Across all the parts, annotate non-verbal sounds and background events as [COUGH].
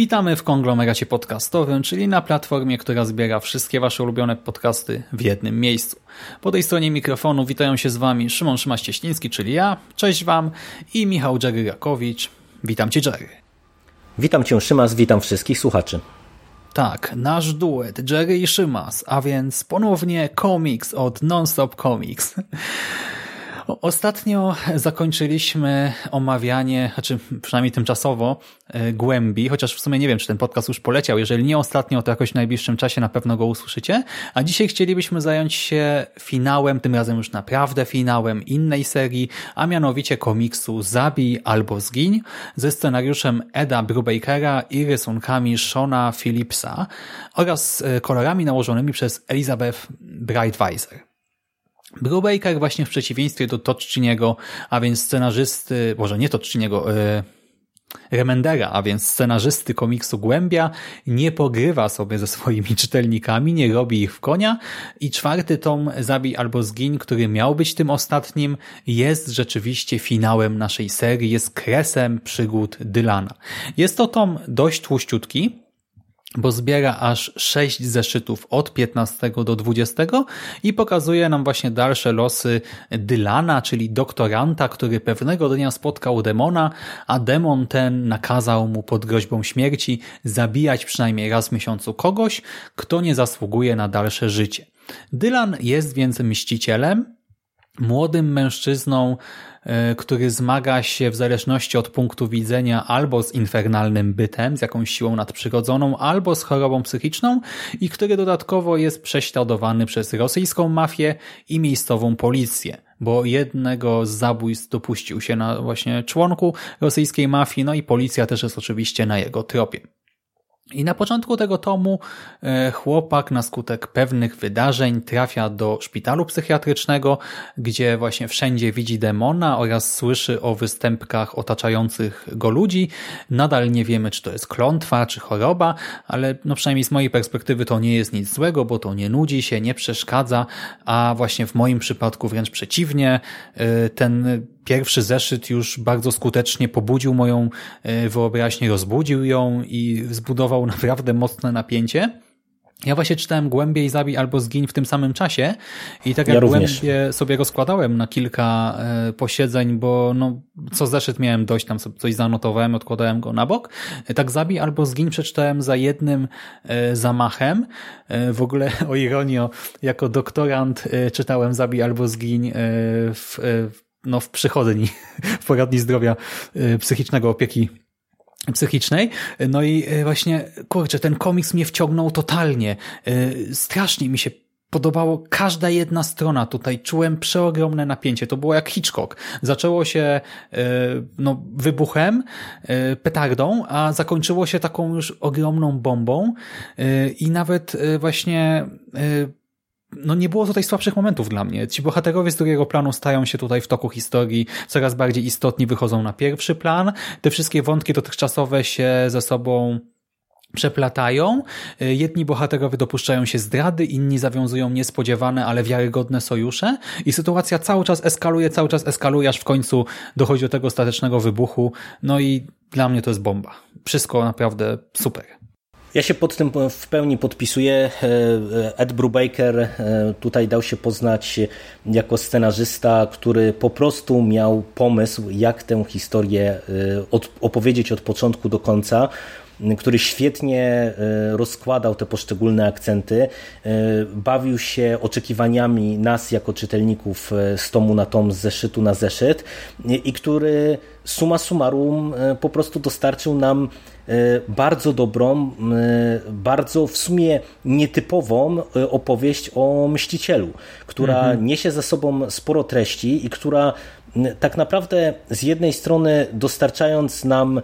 Witamy w konglomeracie podcastowym, czyli na platformie, która zbiera wszystkie Wasze ulubione podcasty w jednym miejscu. Po tej stronie mikrofonu witają się z Wami Szymon Szymaś-Cieśliński, czyli ja, cześć Wam i Michał Dżery-Rakowicz. Witam Cię Jerry. Witam Cię Szymas, witam wszystkich słuchaczy. Tak, nasz duet Jerry i Szymas, a więc ponownie komiks od Nonstop Comics. Ostatnio zakończyliśmy omawianie, znaczy przynajmniej tymczasowo, e, Głębi, chociaż w sumie nie wiem, czy ten podcast już poleciał. Jeżeli nie ostatnio, to jakoś w najbliższym czasie na pewno go usłyszycie. A dzisiaj chcielibyśmy zająć się finałem, tym razem już naprawdę finałem innej serii, a mianowicie komiksu Zabij albo Zgiń ze scenariuszem Eda Brubakera i rysunkami Shona Phillipsa oraz e, kolorami nałożonymi przez Elizabeth Brightweiser. Brubaker właśnie w przeciwieństwie do Toczciniego, a więc scenarzysty, może nie Toczciniego, yy, Remendera, a więc scenarzysty komiksu Głębia, nie pogrywa sobie ze swoimi [LAUGHS] czytelnikami, nie robi ich w konia i czwarty tom Zabij albo Zgiń, który miał być tym ostatnim, jest rzeczywiście finałem naszej serii, jest kresem przygód Dylana. Jest to tom dość tłuściutki, bo zbiera aż 6 zeszytów od 15 do 20 i pokazuje nam właśnie dalsze losy Dylana, czyli doktoranta, który pewnego dnia spotkał demona, a demon ten nakazał mu pod groźbą śmierci zabijać przynajmniej raz w miesiącu kogoś, kto nie zasługuje na dalsze życie. Dylan jest więc mścicielem, młodym mężczyzną, e, który zmaga się w zależności od punktu widzenia albo z infernalnym bytem, z jakąś siłą nadprzyrodzoną, albo z chorobą psychiczną i który dodatkowo jest prześladowany przez rosyjską mafię i miejscową policję, bo jednego z zabójstw dopuścił się na właśnie członku rosyjskiej mafii, no i policja też jest oczywiście na jego tropie. I na początku tego tomu e, chłopak na skutek pewnych wydarzeń trafia do szpitalu psychiatrycznego, gdzie właśnie wszędzie widzi demona oraz słyszy o występkach otaczających go ludzi. Nadal nie wiemy, czy to jest klątwa, czy choroba, ale no przynajmniej z mojej perspektywy to nie jest nic złego, bo to nie nudzi się, nie przeszkadza, a właśnie w moim przypadku wręcz przeciwnie, e, ten pierwszy zeszyt już bardzo skutecznie pobudził moją e, wyobraźnię, rozbudził ją i zbudował [LAUGHS] naprawdę mocne napięcie. Ja właśnie czytałem Głębiej Zabij albo Zgiń w tym samym czasie i tak jak ja Głębie sobie rozkładałem na kilka e, posiedzeń, bo no, co zeszyt miałem dość, tam sobie coś zanotowałem, odkładałem go na bok. E, tak Zabij albo Zgiń przeczytałem za jednym zamachem. W ogóle [LAUGHS] o ironio, jako doktorant czytałem Zabij albo Zgiń w, w no, w przychodni, w poradni zdrowia y, psychicznego, opieki psychicznej. No i y, właśnie, kurczę, ten komiks mnie wciągnął totalnie. Y, strasznie mi się podobało każda jedna strona. Tutaj czułem przeogromne napięcie. To było jak Hitchcock. Zaczęło się no, wybuchem, petardą, a zakończyło się taką już ogromną bombą i nawet właśnie no nie było tutaj słabszych momentów dla mnie. Ci bohaterowie z drugiego planu stają się tutaj w toku historii coraz bardziej istotni, wychodzą na pierwszy plan. Te wszystkie wątki dotychczasowe się ze sobą przeplatają. Jedni bohaterowie dopuszczają się zdrady, inni zawiązują niespodziewane, ale wiarygodne sojusze i sytuacja cały czas eskaluje, cały czas eskaluje, aż w końcu dochodzi do tego ostatecznego wybuchu. No i dla mnie to jest bomba. Wszystko naprawdę super. Ja się pod tym w pełni podpisuję. E, Ed Brubaker e, tutaj dał się poznać jako scenarzysta, który po prostu miał pomysł, jak tę historię e, opowiedzieć od początku do końca który świetnie rozkładał te poszczególne akcenty, bawił się oczekiwaniami nas jako czytelników z tomu na tom, z zeszytu na zeszyt i który suma summarum po prostu dostarczył nam E, bardzo dobrą, e, bardzo w sumie nietypową e, opowieść o mścicielu, która mhm. niesie za sobą sporo treści i która tak naprawdę z jednej strony dostarczając nam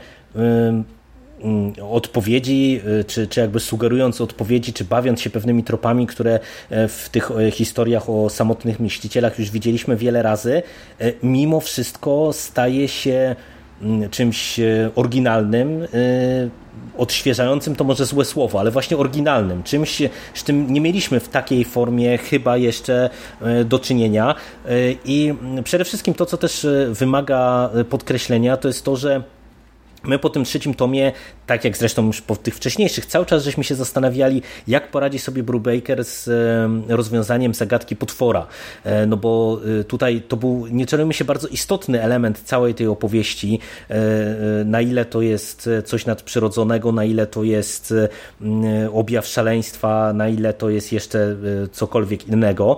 odpowiedzi, y, czy, czy jakby sugerując odpowiedzi, czy bawiąc się pewnymi tropami, które e, w tych e, historiach o samotnych myślicielach już widzieliśmy wiele razy, e, mimo wszystko staje się mm, czymś oryginalnym, odświeżającym to może złe słowo, ale właśnie oryginalnym, czymś, z czym nie mieliśmy w takiej formie chyba jeszcze do czynienia. I przede wszystkim to, co też wymaga podkreślenia, to jest to, że My po tym trzecim tomie, tak jak zresztą już po tych wcześniejszych, cały czas żeśmy się zastanawiali, jak poradzi sobie Brubaker z rozwiązaniem zagadki potwora. E, no bo e, tutaj to był, nie czarujmy się, bardzo istotny element całej tej opowieści, e, na ile to jest coś nadprzyrodzonego, na ile to jest objaw szaleństwa, na ile to jest jeszcze cokolwiek innego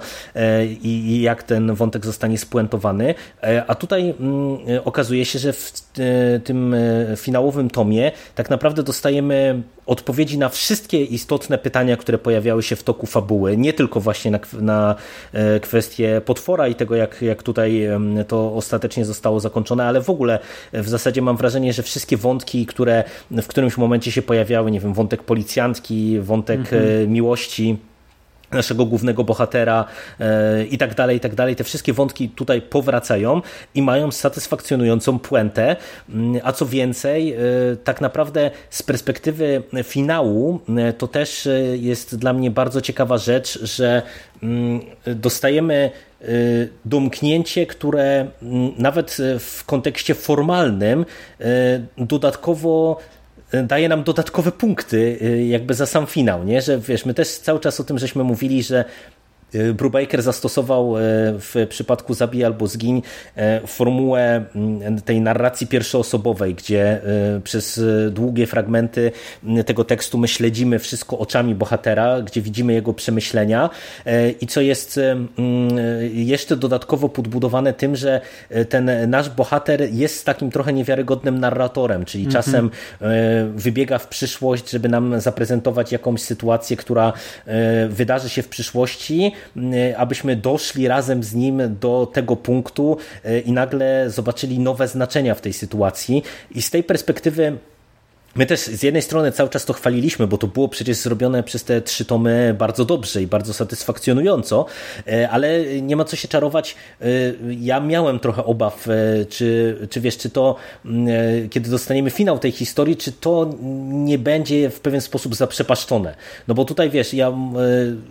i jak ten wątek zostanie spuentowany. A tutaj okazuje się, że w tym finałowym tomie tak naprawdę dostajemy odpowiedzi na wszystkie istotne pytania, które pojawiały się w toku fabuły, nie tylko właśnie na, na e, kwestię potwora i tego, jak, jak tutaj to ostatecznie zostało zakończone, ale w ogóle w zasadzie mam wrażenie, że wszystkie wątki, które w którymś momencie się pojawiały, nie wiem, wątek policjantki, wątek mhm. miłości, naszego głównego bohatera e, i tak dalej, i tak dalej. Te wszystkie wątki tutaj powracają i mają satysfakcjonującą puentę, mm, a co więcej, e, tak naprawdę z perspektywy finału e, to też jest dla mnie bardzo ciekawa rzecz, że mm, dostajemy domknięcie, które mm, nawet w kontekście formalnym dodatkowo daje nam dodatkowe punkty y, jakby za sam finał, nie? Że wiesz, my też cały czas o tym żeśmy mówili, że Brubaker zastosował y, w przypadku Zabij albo Zgiń y, formułę mm, tej narracji pierwszoosobowej, gdzie przez długie fragmenty tego tekstu my śledzimy wszystko oczami bohatera, gdzie widzimy jego przemyślenia i co jest jeszcze dodatkowo podbudowane tym, że ten nasz bohater jest takim trochę niewiarygodnym narratorem, czyli -hmm. czasem wybiega w przyszłość, żeby nam zaprezentować jakąś sytuację, która wydarzy się w przyszłości, abyśmy doszli razem z nim do tego punktu e, i nagle zobaczyli nowe znaczenia w tej sytuacji. I z tej perspektywy My też z jednej strony cały czas to chwaliliśmy, bo to było przecież zrobione przez te trzy tomy bardzo dobrze i bardzo satysfakcjonująco, e, ale nie ma co się czarować. E, ja miałem trochę obaw, e, czy, czy wiesz, czy to, kiedy dostaniemy finał tej historii, czy to nie będzie w pewien sposób zaprzepaszczone. No bo tutaj wiesz, ja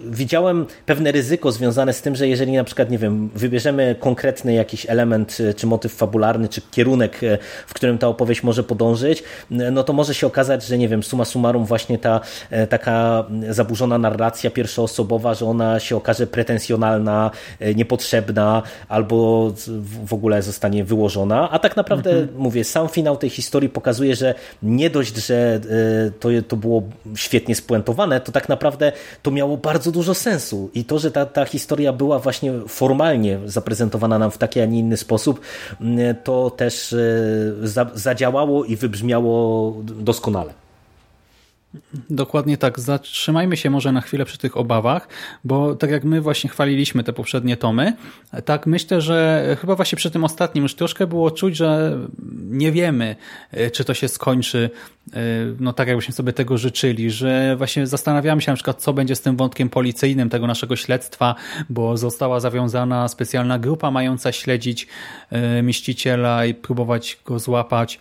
widziałem pewne ryzyko związane z tym, że jeżeli na przykład, nie wiem, wybierzemy konkretny jakiś element, czy motyw fabularny, czy kierunek, w którym ta opowieść może podążyć, no to może się okazać, że nie wiem, suma summarum właśnie ta e, taka zaburzona narracja pierwszoosobowa, że ona się okaże pretensjonalna, e, niepotrzebna albo w ogóle zostanie wyłożona, a tak naprawdę mhm. mówię, sam finał tej historii pokazuje, że nie dość, że e, to, to było świetnie spuentowane, to tak naprawdę to miało bardzo dużo sensu i to, że ta, ta historia była właśnie formalnie zaprezentowana nam w taki, a nie inny sposób, to też zadziałało i wybrzmiało doskonale. Dokładnie tak. Zatrzymajmy się może na chwilę przy tych obawach, bo tak jak my właśnie chwaliliśmy te poprzednie tomy, tak myślę, że chyba właśnie przy tym ostatnim już troszkę było czuć, że nie wiemy, e, czy to się skończy e, no tak jakbyśmy sobie tego życzyli, że właśnie zastanawiamy się na przykład, co będzie z tym wątkiem policyjnym tego naszego śledztwa, bo została zawiązana specjalna grupa mająca śledzić e, mieściciela i próbować go złapać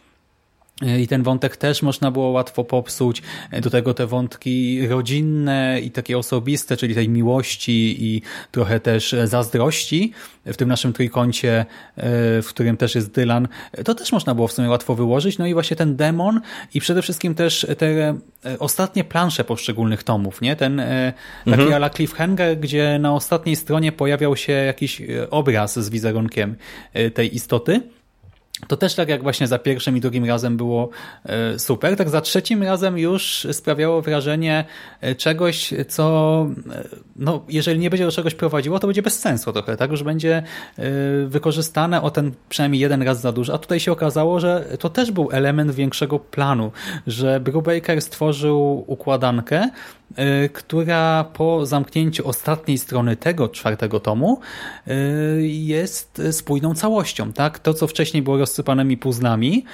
i ten wątek też można było łatwo popsuć. Do tego te wątki rodzinne i takie osobiste, czyli tej miłości i trochę też zazdrości w tym naszym trójkącie, e, w którym też jest Dylan, to też można było w sumie łatwo wyłożyć. No i właśnie ten demon i przede wszystkim też te e, ostatnie plansze poszczególnych tomów, nie? Ten e, taki mhm. ala cliffhanger, gdzie na ostatniej stronie pojawiał się jakiś obraz z wizerunkiem tej istoty to też tak jak właśnie za pierwszym i drugim razem było e, super, tak za trzecim razem już sprawiało wrażenie e, czegoś, co e, no, jeżeli nie będzie do czegoś prowadziło, to będzie bez sensu trochę, tak? Już będzie wykorzystane o ten przynajmniej jeden raz za dużo, a tutaj się okazało, że to też był element większego planu, że Brubaker stworzył układankę, która po zamknięciu ostatniej strony tego czwartego tomu jest spójną całością. Tak? To, co wcześniej było rozsypanymi puzzlami,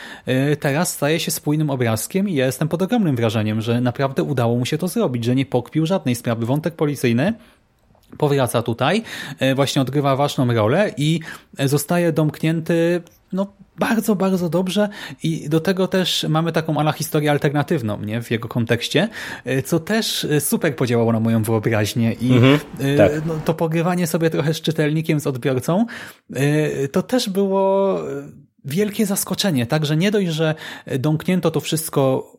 teraz staje się spójnym obrazkiem i ja jestem pod ogromnym wrażeniem, że naprawdę udało mu się to zrobić, że nie pokpił żadnej sprawy. Wątek policyjny powraca tutaj, e, właśnie odgrywa ważną rolę i zostaje domknięty no, bardzo, bardzo dobrze i do tego też mamy taką ala historię alternatywną nie? w jego kontekście, e, co też super podziałało na moją wyobraźnię i mhm, tak. no, to pogrywanie sobie trochę z czytelnikiem, z odbiorcą, to też było wielkie zaskoczenie, tak, że nie dość, że domknięto to wszystko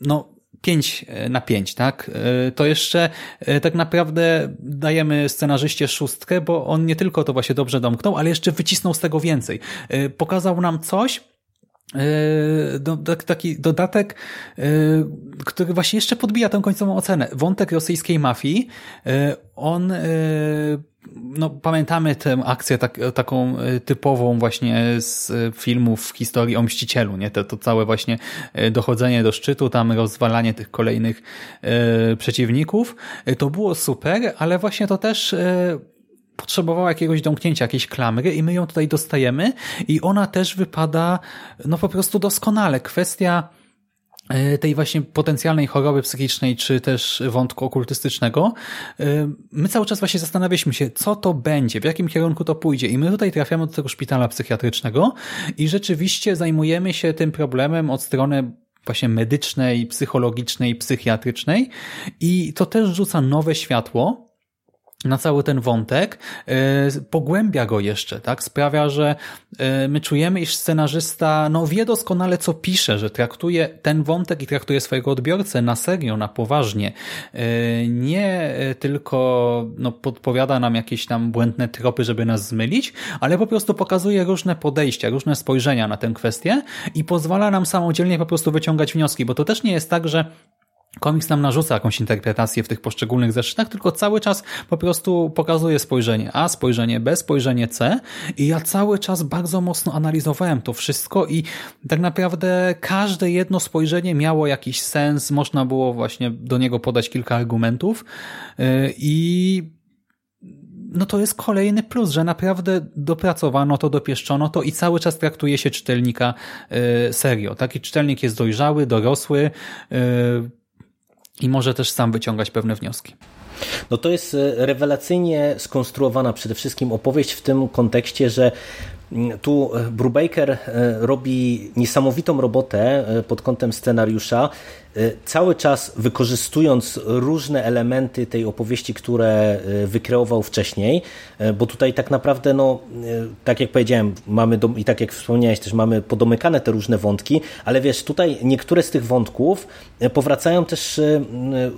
no, 5 e, na 5, tak? E, to jeszcze e, tak naprawdę dajemy scenarzyście szóstkę, bo on nie tylko to właśnie dobrze domknął, ale jeszcze wycisnął z tego więcej. Pokazał nam coś, do, taki dodatek, który właśnie jeszcze podbija tę końcową ocenę. Wątek rosyjskiej mafii, on no, pamiętamy tę akcję tak, taką typową właśnie z filmów w historii o Mścicielu, nie? To, to całe właśnie dochodzenie do szczytu, tam rozwalanie tych kolejnych przeciwników. To było super, ale właśnie to też potrzebowało jakiegoś domknięcia, jakiejś klamry i my ją tutaj dostajemy i ona też wypada no po prostu doskonale. Kwestia E, tej właśnie potencjalnej choroby psychicznej, czy też wątku okultystycznego, e, my cały czas właśnie zastanawialiśmy się, co to będzie, w jakim kierunku to pójdzie. I my tutaj trafiamy do tego szpitala psychiatrycznego i rzeczywiście zajmujemy się tym problemem od strony właśnie medycznej, psychologicznej, psychiatrycznej i to też rzuca nowe światło na cały ten wątek, e, pogłębia go jeszcze, tak? Sprawia, że e, my czujemy, iż scenarzysta no, wie doskonale, co pisze, że traktuje ten wątek i traktuje swojego odbiorcę na serio, na poważnie. E, nie tylko no, podpowiada nam jakieś tam błędne tropy, żeby nas zmylić, ale po prostu pokazuje różne podejścia, różne spojrzenia na tę kwestię i pozwala nam samodzielnie po prostu wyciągać wnioski, bo to też nie jest tak, że komiks nam narzuca jakąś interpretację w tych poszczególnych zeszytach, tylko cały czas po prostu pokazuje spojrzenie A, spojrzenie B, spojrzenie C i ja cały czas bardzo mocno analizowałem to wszystko i tak naprawdę każde jedno spojrzenie miało jakiś sens, można było właśnie do niego podać kilka argumentów y, i no to jest kolejny plus, że naprawdę dopracowano to, dopieszczono to i cały czas traktuje się czytelnika y, serio. Taki czytelnik jest dojrzały, dorosły, y, i może też sam wyciągać pewne wnioski. No to jest e, rewelacyjnie skonstruowana przede wszystkim opowieść w tym kontekście, że mm, tu e, Brubaker e, robi niesamowitą robotę pod kątem scenariusza cały czas wykorzystując różne elementy tej opowieści, które y, wykreował wcześniej, y, bo tutaj tak naprawdę, no, tak jak powiedziałem, mamy do, i tak jak wspomniałeś też, mamy podomykane te różne wątki, ale wiesz, tutaj niektóre z tych wątków powracają też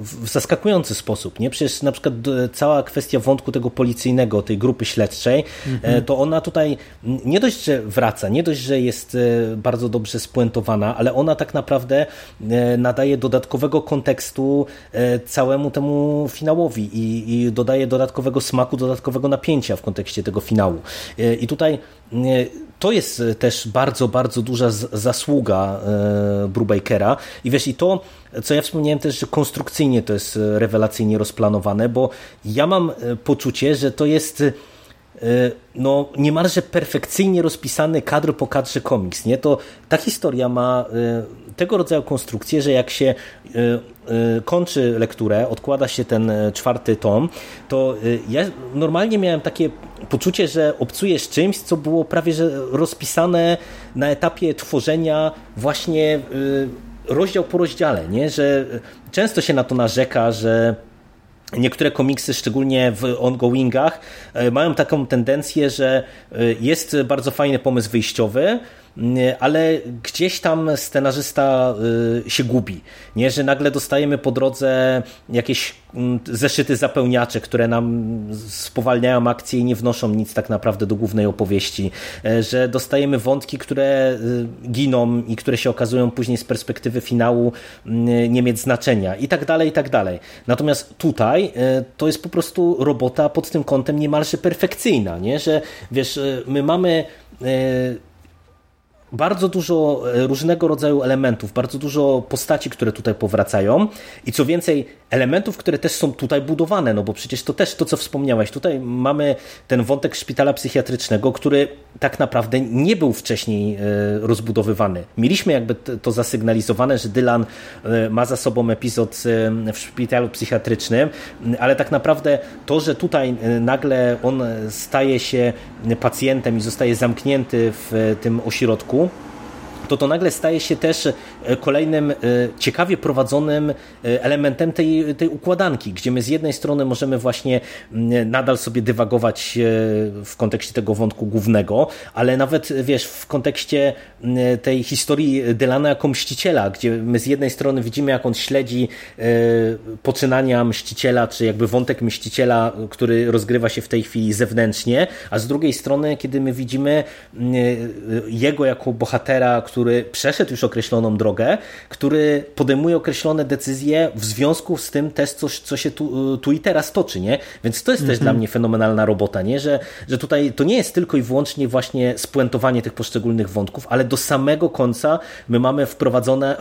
w zaskakujący sposób, nie? Przecież na przykład cała kwestia wątku tego policyjnego, tej grupy śledczej, mhm. to ona tutaj nie dość, że wraca, nie dość, że jest bardzo dobrze spuentowana, ale ona tak naprawdę nadaje nadaje dodatkowego kontekstu e, całemu temu finałowi i, i dodaje dodatkowego smaku, dodatkowego napięcia w kontekście tego finału. E, I tutaj e, to jest też bardzo, bardzo duża zasługa Brubakera i wiesz, i to, co ja wspomniałem też, że konstrukcyjnie to jest rewelacyjnie rozplanowane, bo ja mam poczucie, że to jest no, niemalże perfekcyjnie rozpisany kadr po kadrze komiks. Nie? To ta historia ma tego rodzaju konstrukcje, że jak się e, kończy lekturę, odkłada się ten czwarty tom, to ja normalnie miałem takie poczucie, że obcujesz czymś, co było prawie że rozpisane na etapie tworzenia właśnie rozdział po rozdziale, nie? że często się na to narzeka, że Niektóre komiksy, szczególnie w ongoingach, mają taką tendencję, że jest bardzo fajny pomysł wyjściowy, ale gdzieś tam scenarzysta y, się gubi, nie, że nagle dostajemy po drodze jakieś mm, zeszyty zapełniacze, które nam spowalniają akcję i nie wnoszą nic tak naprawdę do głównej opowieści, e, że dostajemy wątki, które y, giną i które się okazują później z perspektywy finału mm, nie mieć znaczenia i tak dalej, i tak dalej. Natomiast tutaj e, to jest po prostu robota pod tym kątem niemalże perfekcyjna, nie? że wiesz, e, my mamy bardzo dużo e, różnego rodzaju elementów, bardzo dużo postaci, które tutaj powracają i co więcej, elementów, które też są tutaj budowane, no bo przecież to też to, co wspomniałeś, tutaj mamy ten wątek szpitala psychiatrycznego, który tak naprawdę nie był wcześniej e, rozbudowywany. Mieliśmy jakby to zasygnalizowane, że Dylan e, ma za sobą epizod w szpitalu psychiatrycznym, ale tak naprawdę to, że tutaj nagle on staje się pacjentem i zostaje zamknięty w tym ośrodku, bom. To to nagle staje się też e, kolejnym e, ciekawie prowadzonym e, elementem tej, tej układanki, gdzie my z jednej strony możemy właśnie nadal sobie dywagować w kontekście tego wątku głównego, ale nawet wiesz, w kontekście tej historii Dylana jako mściciela, gdzie my z jednej strony widzimy, jak on śledzi poczynania mściciela, czy jakby wątek mściciela, który rozgrywa się w tej chwili zewnętrznie, a z drugiej strony, kiedy my widzimy jego jako bohatera, który przeszedł już określoną drogę, który podejmuje określone decyzje w związku z tym też coś, co się tu, tu i teraz toczy, nie? Więc to jest też dla mhm. mnie fenomenalna robota, nie? Że, że tutaj to nie jest tylko i wyłącznie właśnie spuentowanie tych poszczególnych wątków, ale do samego końca my mamy wprowadzone,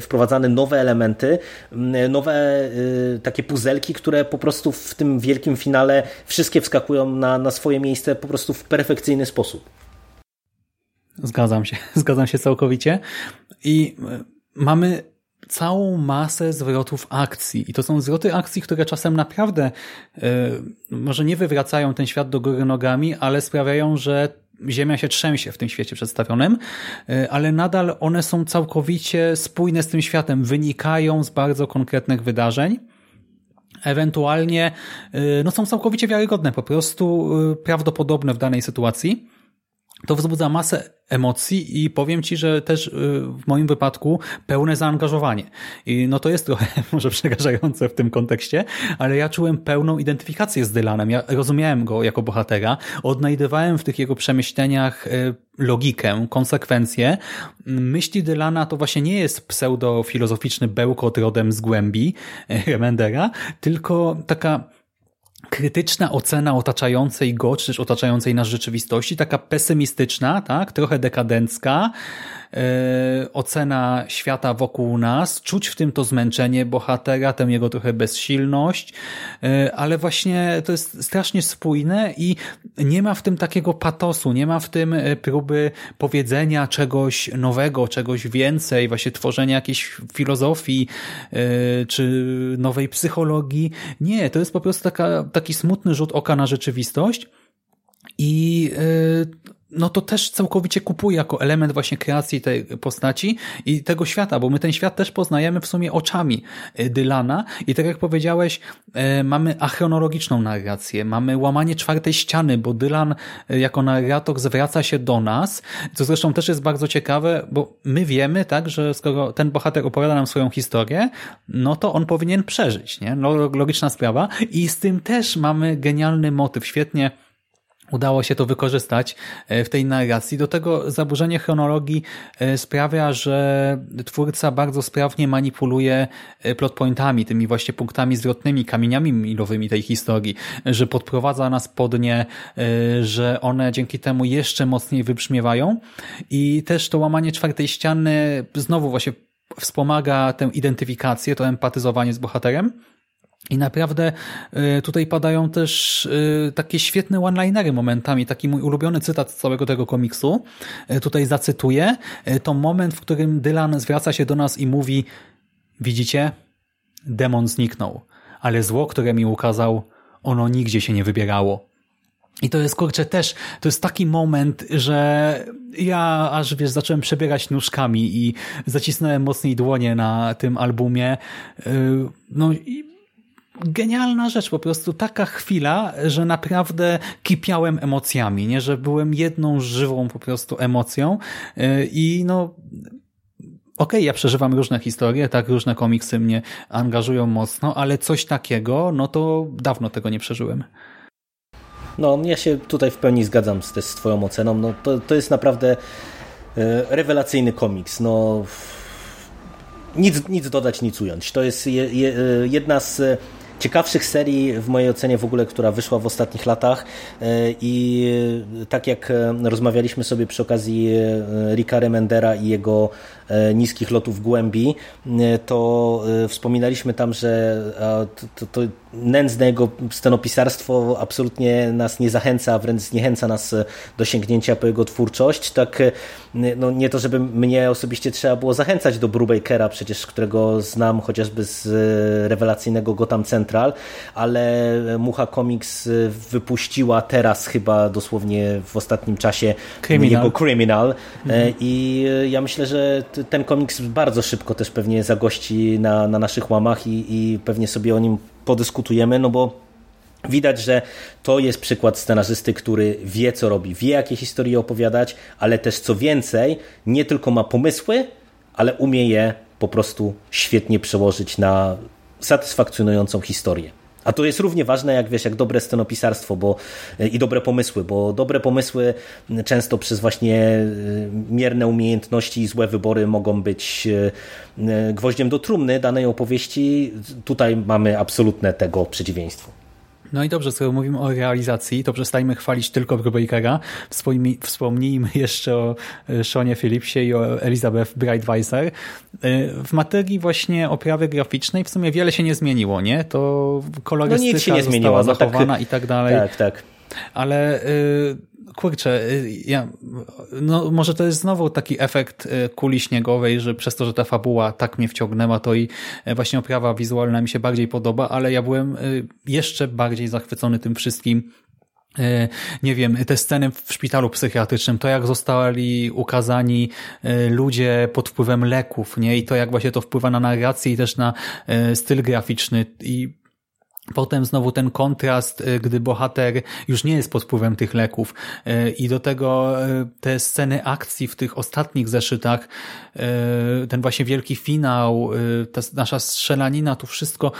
wprowadzane nowe elementy, nowe y, takie puzelki, które po prostu w tym wielkim finale wszystkie wskakują na, na swoje miejsce po prostu w perfekcyjny sposób. Zgadzam się, [LAUGHS] zgadzam się całkowicie. I e, mamy całą masę zwrotów akcji. I to są zwroty akcji, które czasem naprawdę yy, może nie wywracają ten świat do góry nogami, ale sprawiają, że Ziemia się trzęsie w tym świecie przedstawionym, yy, ale nadal one są całkowicie spójne z tym światem, wynikają z bardzo konkretnych wydarzeń. Ewentualnie no są całkowicie wiarygodne, po prostu prawdopodobne w danej sytuacji to wzbudza masę emocji i powiem Ci, że też y, w moim wypadku pełne zaangażowanie. I no to jest trochę [LAUGHS] może przerażające w tym kontekście, ale ja czułem pełną identyfikację z Dylanem. Ja rozumiałem go jako bohatera, odnajdywałem w tych jego przemyśleniach y, logikę, konsekwencje. Myśli Dylana to właśnie nie jest pseudofilozoficzny bełkot rodem z głębi y, Remendera, tylko taka krytyczna ocena otaczającej go, czy też otaczającej nas rzeczywistości, taka pesymistyczna, tak, trochę dekadencka, ocena świata wokół nas, czuć w tym to zmęczenie bohatera, tę jego trochę bezsilność, e, ale właśnie to jest strasznie spójne i nie ma w tym takiego patosu, nie ma w tym e, próby powiedzenia czegoś nowego, czegoś więcej, właśnie tworzenia jakiejś filozofii czy nowej psychologii. Nie, to jest po prostu taka, taki smutny rzut oka na rzeczywistość. I no to też całkowicie kupuję jako element właśnie kreacji tej postaci i tego świata, bo my ten świat też poznajemy w sumie oczami e, Dylana i tak jak powiedziałeś, e, mamy achronologiczną narrację, mamy łamanie czwartej ściany, bo Dylan e, jako narrator zwraca się do nas, co zresztą też jest bardzo ciekawe, bo my wiemy, tak, że skoro ten bohater opowiada nam swoją historię, no to on powinien przeżyć, nie? No, logiczna sprawa i z tym też mamy genialny motyw, świetnie udało się to wykorzystać e, w tej narracji. Do tego zaburzenie chronologii e, sprawia, że twórca bardzo sprawnie manipuluje e, plotpointami, tymi właśnie punktami zwrotnymi, kamieniami milowymi tej historii, że podprowadza nas pod nie, że one dzięki temu jeszcze mocniej wybrzmiewają i też to łamanie czwartej ściany znowu właśnie wspomaga tę identyfikację, to empatyzowanie z bohaterem, i naprawdę y, tutaj padają też y, takie świetne one-linery momentami. Taki mój ulubiony cytat z całego tego komiksu. Y, tutaj zacytuję. To moment, w którym Dylan zwraca się do nas i mówi widzicie? Demon zniknął, ale zło, które mi ukazał, ono nigdzie się nie wybierało. I to jest, kurczę, też, to jest taki moment, że ja aż, wiesz, zacząłem przebierać nóżkami i zacisnąłem mocniej dłonie na tym albumie. No i genialna rzecz, po prostu taka chwila, że naprawdę kipiałem emocjami, nie, że byłem jedną żywą po prostu emocją y, i no okej, okay, ja przeżywam różne historie, tak, różne komiksy mnie angażują mocno, ale coś takiego, no to dawno tego nie przeżyłem. No, ja się tutaj w pełni zgadzam z, z twoją oceną, no to, to jest naprawdę y, rewelacyjny komiks, no nic, nic dodać, nic ująć. To jest je, je, jedna z ciekawszych serii w mojej ocenie w ogóle, która wyszła w ostatnich latach. I tak jak rozmawialiśmy sobie przy okazji Ricka Remendera i jego niskich lotów głębi, to wspominaliśmy tam, że to, to nędzne jego scenopisarstwo absolutnie nas nie zachęca, wręcz zniechęca nas do sięgnięcia po jego twórczość. Tak, no nie to, żeby mnie osobiście trzeba było zachęcać do Brubakera, przecież którego znam chociażby z rewelacyjnego Gotham Central, ale Mucha Comics wypuściła teraz chyba dosłownie w ostatnim czasie Criminal. jego Criminal mhm. i ja myślę, że ten komiks bardzo szybko też pewnie zagości na, na naszych łamach i, i pewnie sobie o nim podyskutujemy, no bo Widać, że to jest przykład scenarzysty, który wie, co robi, wie, jakie historie opowiadać, ale też co więcej, nie tylko ma pomysły, ale umie je po prostu świetnie przełożyć na satysfakcjonującą historię. A to jest równie ważne, jak wiesz, jak dobre scenopisarstwo bo, i dobre pomysły, bo dobre pomysły często przez właśnie e, mierne umiejętności i złe wybory mogą być e, gwoździem do trumny danej opowieści. Tutaj mamy absolutne tego przeciwieństwo. No i dobrze, skoro mówimy o realizacji, to przestańmy chwalić tylko Brubakera. Wspomnijmy, jeszcze o e, Seanie Phillipsie i o Elizabeth Breitweiser. E, w materii właśnie oprawy graficznej w sumie wiele się nie zmieniło, nie? To kolorystyka no nic się nie zmieniła. została zachowana no tak, i tak dalej. Tak, tak. Ale y, kurczę, y, ja, no może to jest znowu taki efekt y, kuli śniegowej, że przez to, że ta fabuła tak mnie wciągnęła, to i y, właśnie oprawa wizualna mi się bardziej podoba, ale ja byłem jeszcze bardziej zachwycony tym wszystkim, nie wiem, te sceny w szpitalu psychiatrycznym, to jak zostali ukazani ludzie pod wpływem leków, nie? I to jak właśnie to wpływa na narrację i też na styl graficzny i Potem znowu ten kontrast, y, gdy bohater już nie jest pod wpływem tych leków y, i do tego y, te sceny akcji w tych ostatnich zeszytach, ten właśnie wielki finał, ta nasza strzelanina, tu wszystko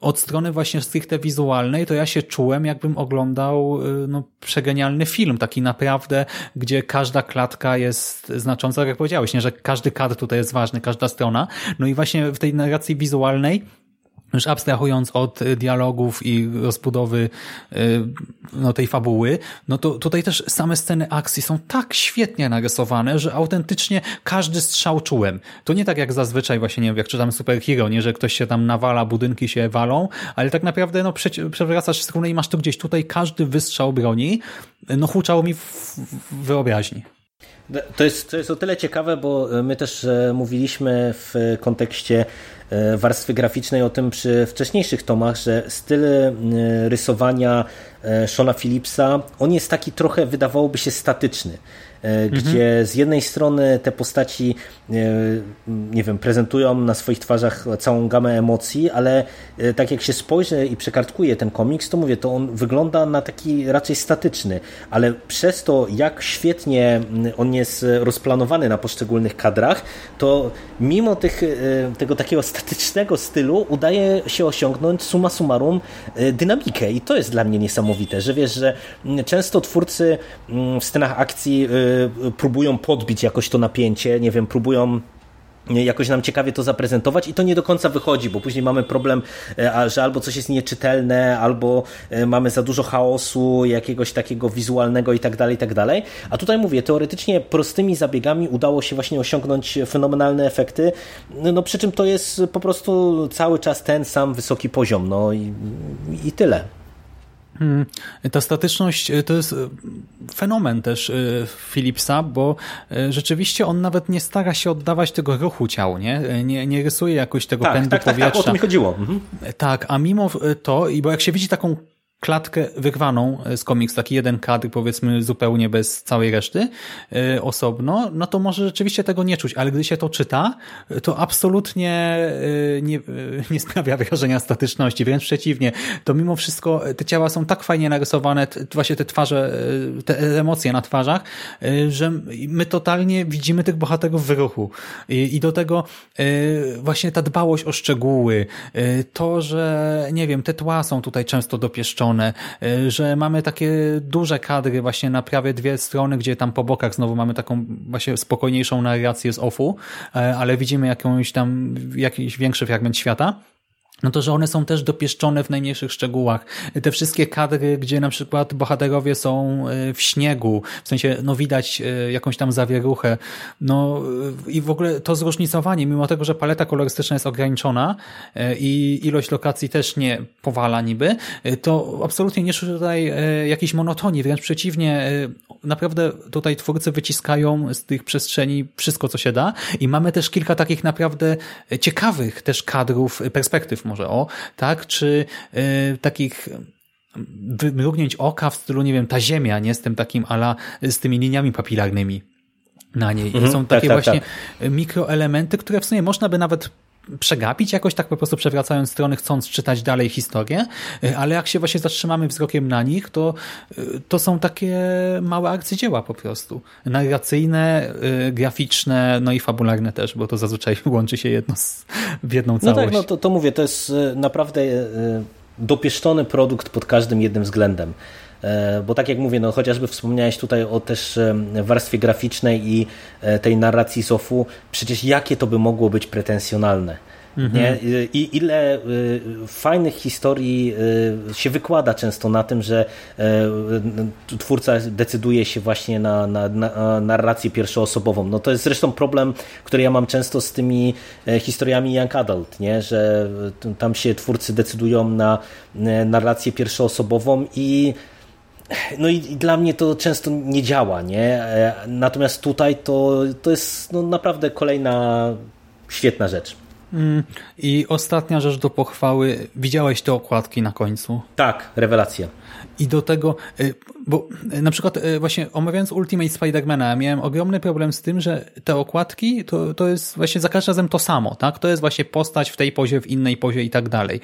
od strony właśnie stricte wizualnej, to ja się czułem, jakbym oglądał no, przegenialny film, taki naprawdę, gdzie każda klatka jest znacząca, jak powiedziałeś, nie, że każdy kadr tutaj jest ważny, każda strona. No i właśnie w tej narracji wizualnej już abstrahując od dialogów i rozbudowy y, no, tej fabuły, no to tutaj też same sceny akcji są tak świetnie narysowane, że autentycznie każdy strzał czułem. To nie tak jak zazwyczaj właśnie, nie wiem, jak czytam superhero, nie, że ktoś się tam nawala, budynki się walą, ale tak naprawdę no przewracasz stronę i masz to gdzieś tutaj każdy wystrzał broni, no huczało mi w wyobraźni. To jest, to jest o tyle ciekawe, bo my też e, mówiliśmy w kontekście E, warstwy graficznej o tym przy wcześniejszych tomach, że styl e, rysowania e, Shona Phillipsa, on jest taki trochę, wydawałoby się, statyczny. Mhm. gdzie z jednej strony te postaci nie wiem, prezentują na swoich twarzach całą gamę emocji, ale tak jak się spojrzy i przekartkuje ten komiks, to mówię, to on wygląda na taki raczej statyczny, ale przez to, jak świetnie on jest rozplanowany na poszczególnych kadrach, to mimo tych, tego takiego statycznego stylu udaje się osiągnąć summa summarum e, dynamikę i to jest dla mnie niesamowite, że wiesz, że często twórcy w scenach akcji e, próbują podbić jakoś to napięcie, nie wiem, próbują jakoś nam ciekawie to zaprezentować i to nie do końca wychodzi, bo później mamy problem, e, że albo coś jest nieczytelne, albo e, mamy za dużo chaosu, jakiegoś takiego wizualnego i tak dalej, i tak dalej. A tutaj mówię, teoretycznie prostymi zabiegami udało się właśnie osiągnąć fenomenalne efekty, no przy czym to jest po prostu cały czas ten sam wysoki poziom, no i, i tyle. Hmm. Ta statyczność e, to jest e, fenomen też e, Philipsa, bo rzeczywiście on nawet nie stara się oddawać tego ruchu ciał, nie? Nie, nie rysuje jakoś tego tak, pędu tak, powietrza. Tak, tak, o to mi chodziło. Mhm. Tak, a mimo to, i bo jak się widzi taką klatkę wyrwaną z komiks, taki jeden kadr powiedzmy zupełnie bez całej reszty yy, osobno, no to może rzeczywiście tego nie czuć, ale gdy się to czyta, to absolutnie yy, nie, yy, nie [LAUGHS] sprawia wrażenia statyczności, wręcz przeciwnie, to mimo wszystko te ciała są tak fajnie narysowane, te, właśnie te twarze, te emocje na twarzach, że my totalnie widzimy tych bohaterów w ruchu. I, i do tego właśnie ta dbałość o szczegóły, to, że nie wiem, te tła są tutaj często dopieszczone, Y, że mamy takie duże kadry właśnie na prawie dwie strony, gdzie tam po bokach znowu mamy taką właśnie spokojniejszą narrację z offu, y, ale widzimy jakąś tam, jakiś większy fragment świata. No to, że one są też dopieszczone w najmniejszych szczegółach. Te wszystkie kadry, gdzie na przykład bohaterowie są e, w śniegu, w sensie, no widać e, jakąś tam zawieruchę, no e, i w ogóle to zróżnicowanie, mimo tego, że paleta kolorystyczna jest ograniczona i ilość lokacji też nie powala niby, to absolutnie nie czuć tutaj jakiejś monotonii, wręcz przeciwnie, naprawdę tutaj twórcy wyciskają z tych przestrzeni wszystko, co się da. I mamy też kilka takich naprawdę ciekawych też kadrów, perspektyw może o, tak, czy y, takich wymrugnięć oka w stylu, nie wiem, ta ziemia, nie, z tym takim ala, z tymi liniami papilarnymi na niej. Mhm, są takie tak, tak, właśnie tak. mikroelementy, które w sumie można by nawet przegapić jakoś tak po prostu przewracając strony, chcąc czytać dalej historię, y, ale jak się właśnie zatrzymamy wzrokiem na nich, to, y, to są takie małe arcydzieła po prostu. Narracyjne, y, graficzne, no i fabularne też, bo to zazwyczaj [LAUGHS] łączy się jedno z, w jedną całość. No tak, no to, to mówię, to jest naprawdę dopieszczony produkt pod każdym jednym względem. E, bo tak jak mówię, no chociażby wspomniałeś tutaj o też warstwie graficznej i e, tej narracji Sofu, przecież jakie to by mogło być pretensjonalne. Mhm. Nie? I ile fajnych historii się wykłada często na tym, że twórca decyduje się właśnie na, na, na narrację pierwszoosobową. No to jest zresztą problem, który ja mam często z tymi e, historiami Young Adult, nie? że tam się twórcy decydują na narrację pierwszoosobową i no i, dla mnie to często nie działa, nie? E, natomiast tutaj to, to jest no, naprawdę kolejna świetna rzecz. Mm, I ostatnia rzecz do pochwały. Widziałeś te okładki na końcu? Tak, rewelacja. I do tego, y, bo y, na przykład y, właśnie omawiając Ultimate Spidermana, miałem ogromny problem z tym, że te okładki to, to jest właśnie za każdym razem to samo, tak? To jest właśnie postać w tej pozie, w innej pozie i tak dalej.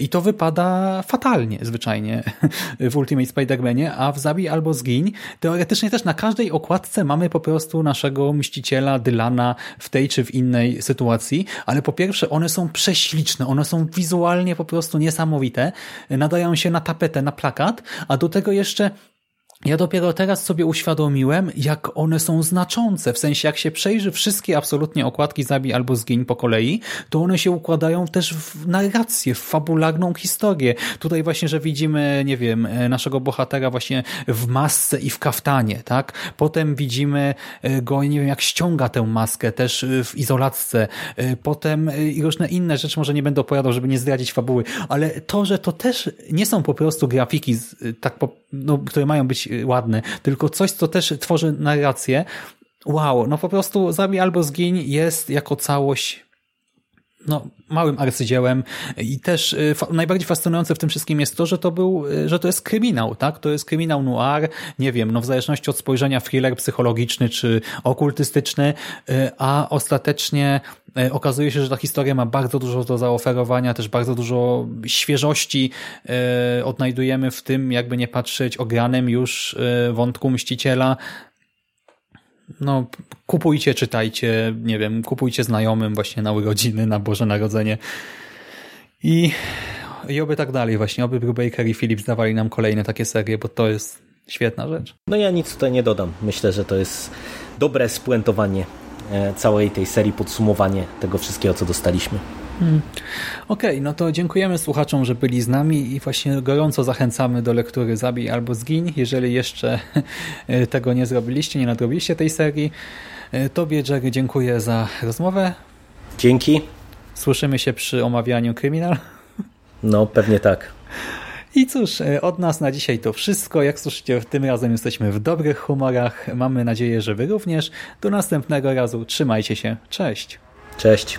I to wypada fatalnie zwyczajnie [LAUGHS] w Ultimate Spidermanie, a w Zabij albo Zgiń teoretycznie też na każdej okładce mamy po prostu naszego mściciela Dylana w tej czy w innej sytuacji, ale po pierwsze one są prześliczne, one są wizualnie po prostu niesamowite, nadają się na tapetę, na plakat, a do tego jeszcze ja dopiero teraz sobie uświadomiłem, jak one są znaczące. W sensie, jak się przejrzy wszystkie absolutnie okładki Zabij albo Zgiń po kolei, to one się układają też w narrację, w fabularną historię. Tutaj właśnie, że widzimy, nie wiem, e, naszego bohatera właśnie w masce i w kaftanie, tak? Potem widzimy e, go, nie wiem, jak ściąga tę maskę też e, w izolatce. Potem i różne inne rzeczy, może nie będę opowiadał, żeby nie zdradzić fabuły, ale to, że to też nie są po prostu grafiki, tak po, no, które mają być ładny, tylko coś, co też tworzy narrację. Wow, no po prostu Zabij albo Zgiń jest jako całość no, małym arcydziełem. I też y, najbardziej fascynujące w tym wszystkim jest to, że to był, y, że to jest kryminał, tak? To jest kryminał noir, nie wiem, no w zależności od spojrzenia thriller psychologiczny czy okultystyczny, y, a ostatecznie okazuje się, że ta historia ma bardzo dużo do zaoferowania, też bardzo dużo świeżości odnajdujemy w tym, jakby nie patrzeć, ogranym już wątku Mściciela, no, kupujcie, czytajcie, nie wiem, kupujcie znajomym właśnie na urodziny, na Boże Narodzenie i, i oby tak dalej właśnie, oby Brubaker i Philips dawali nam kolejne takie serie, bo to jest świetna rzecz. No ja nic tutaj nie dodam. Myślę, że to jest dobre spuentowanie e, całej tej serii, podsumowanie tego wszystkiego, co dostaliśmy. Hmm. Okej, okay, no to dziękujemy słuchaczom, że byli z nami i właśnie gorąco zachęcamy do lektury Zabij albo Zgiń, jeżeli jeszcze [LAUGHS] tego nie zrobiliście, nie nadrobiliście tej serii. Tobie, Jerry, dziękuję za rozmowę. Dzięki. Słyszymy się przy omawianiu Kryminal. No, pewnie tak. I cóż, od nas na dzisiaj to wszystko. Jak słyszycie, tym razem jesteśmy w dobrych humorach. Mamy nadzieję, że wy również. Do następnego razu. Trzymajcie się. Cześć. Cześć.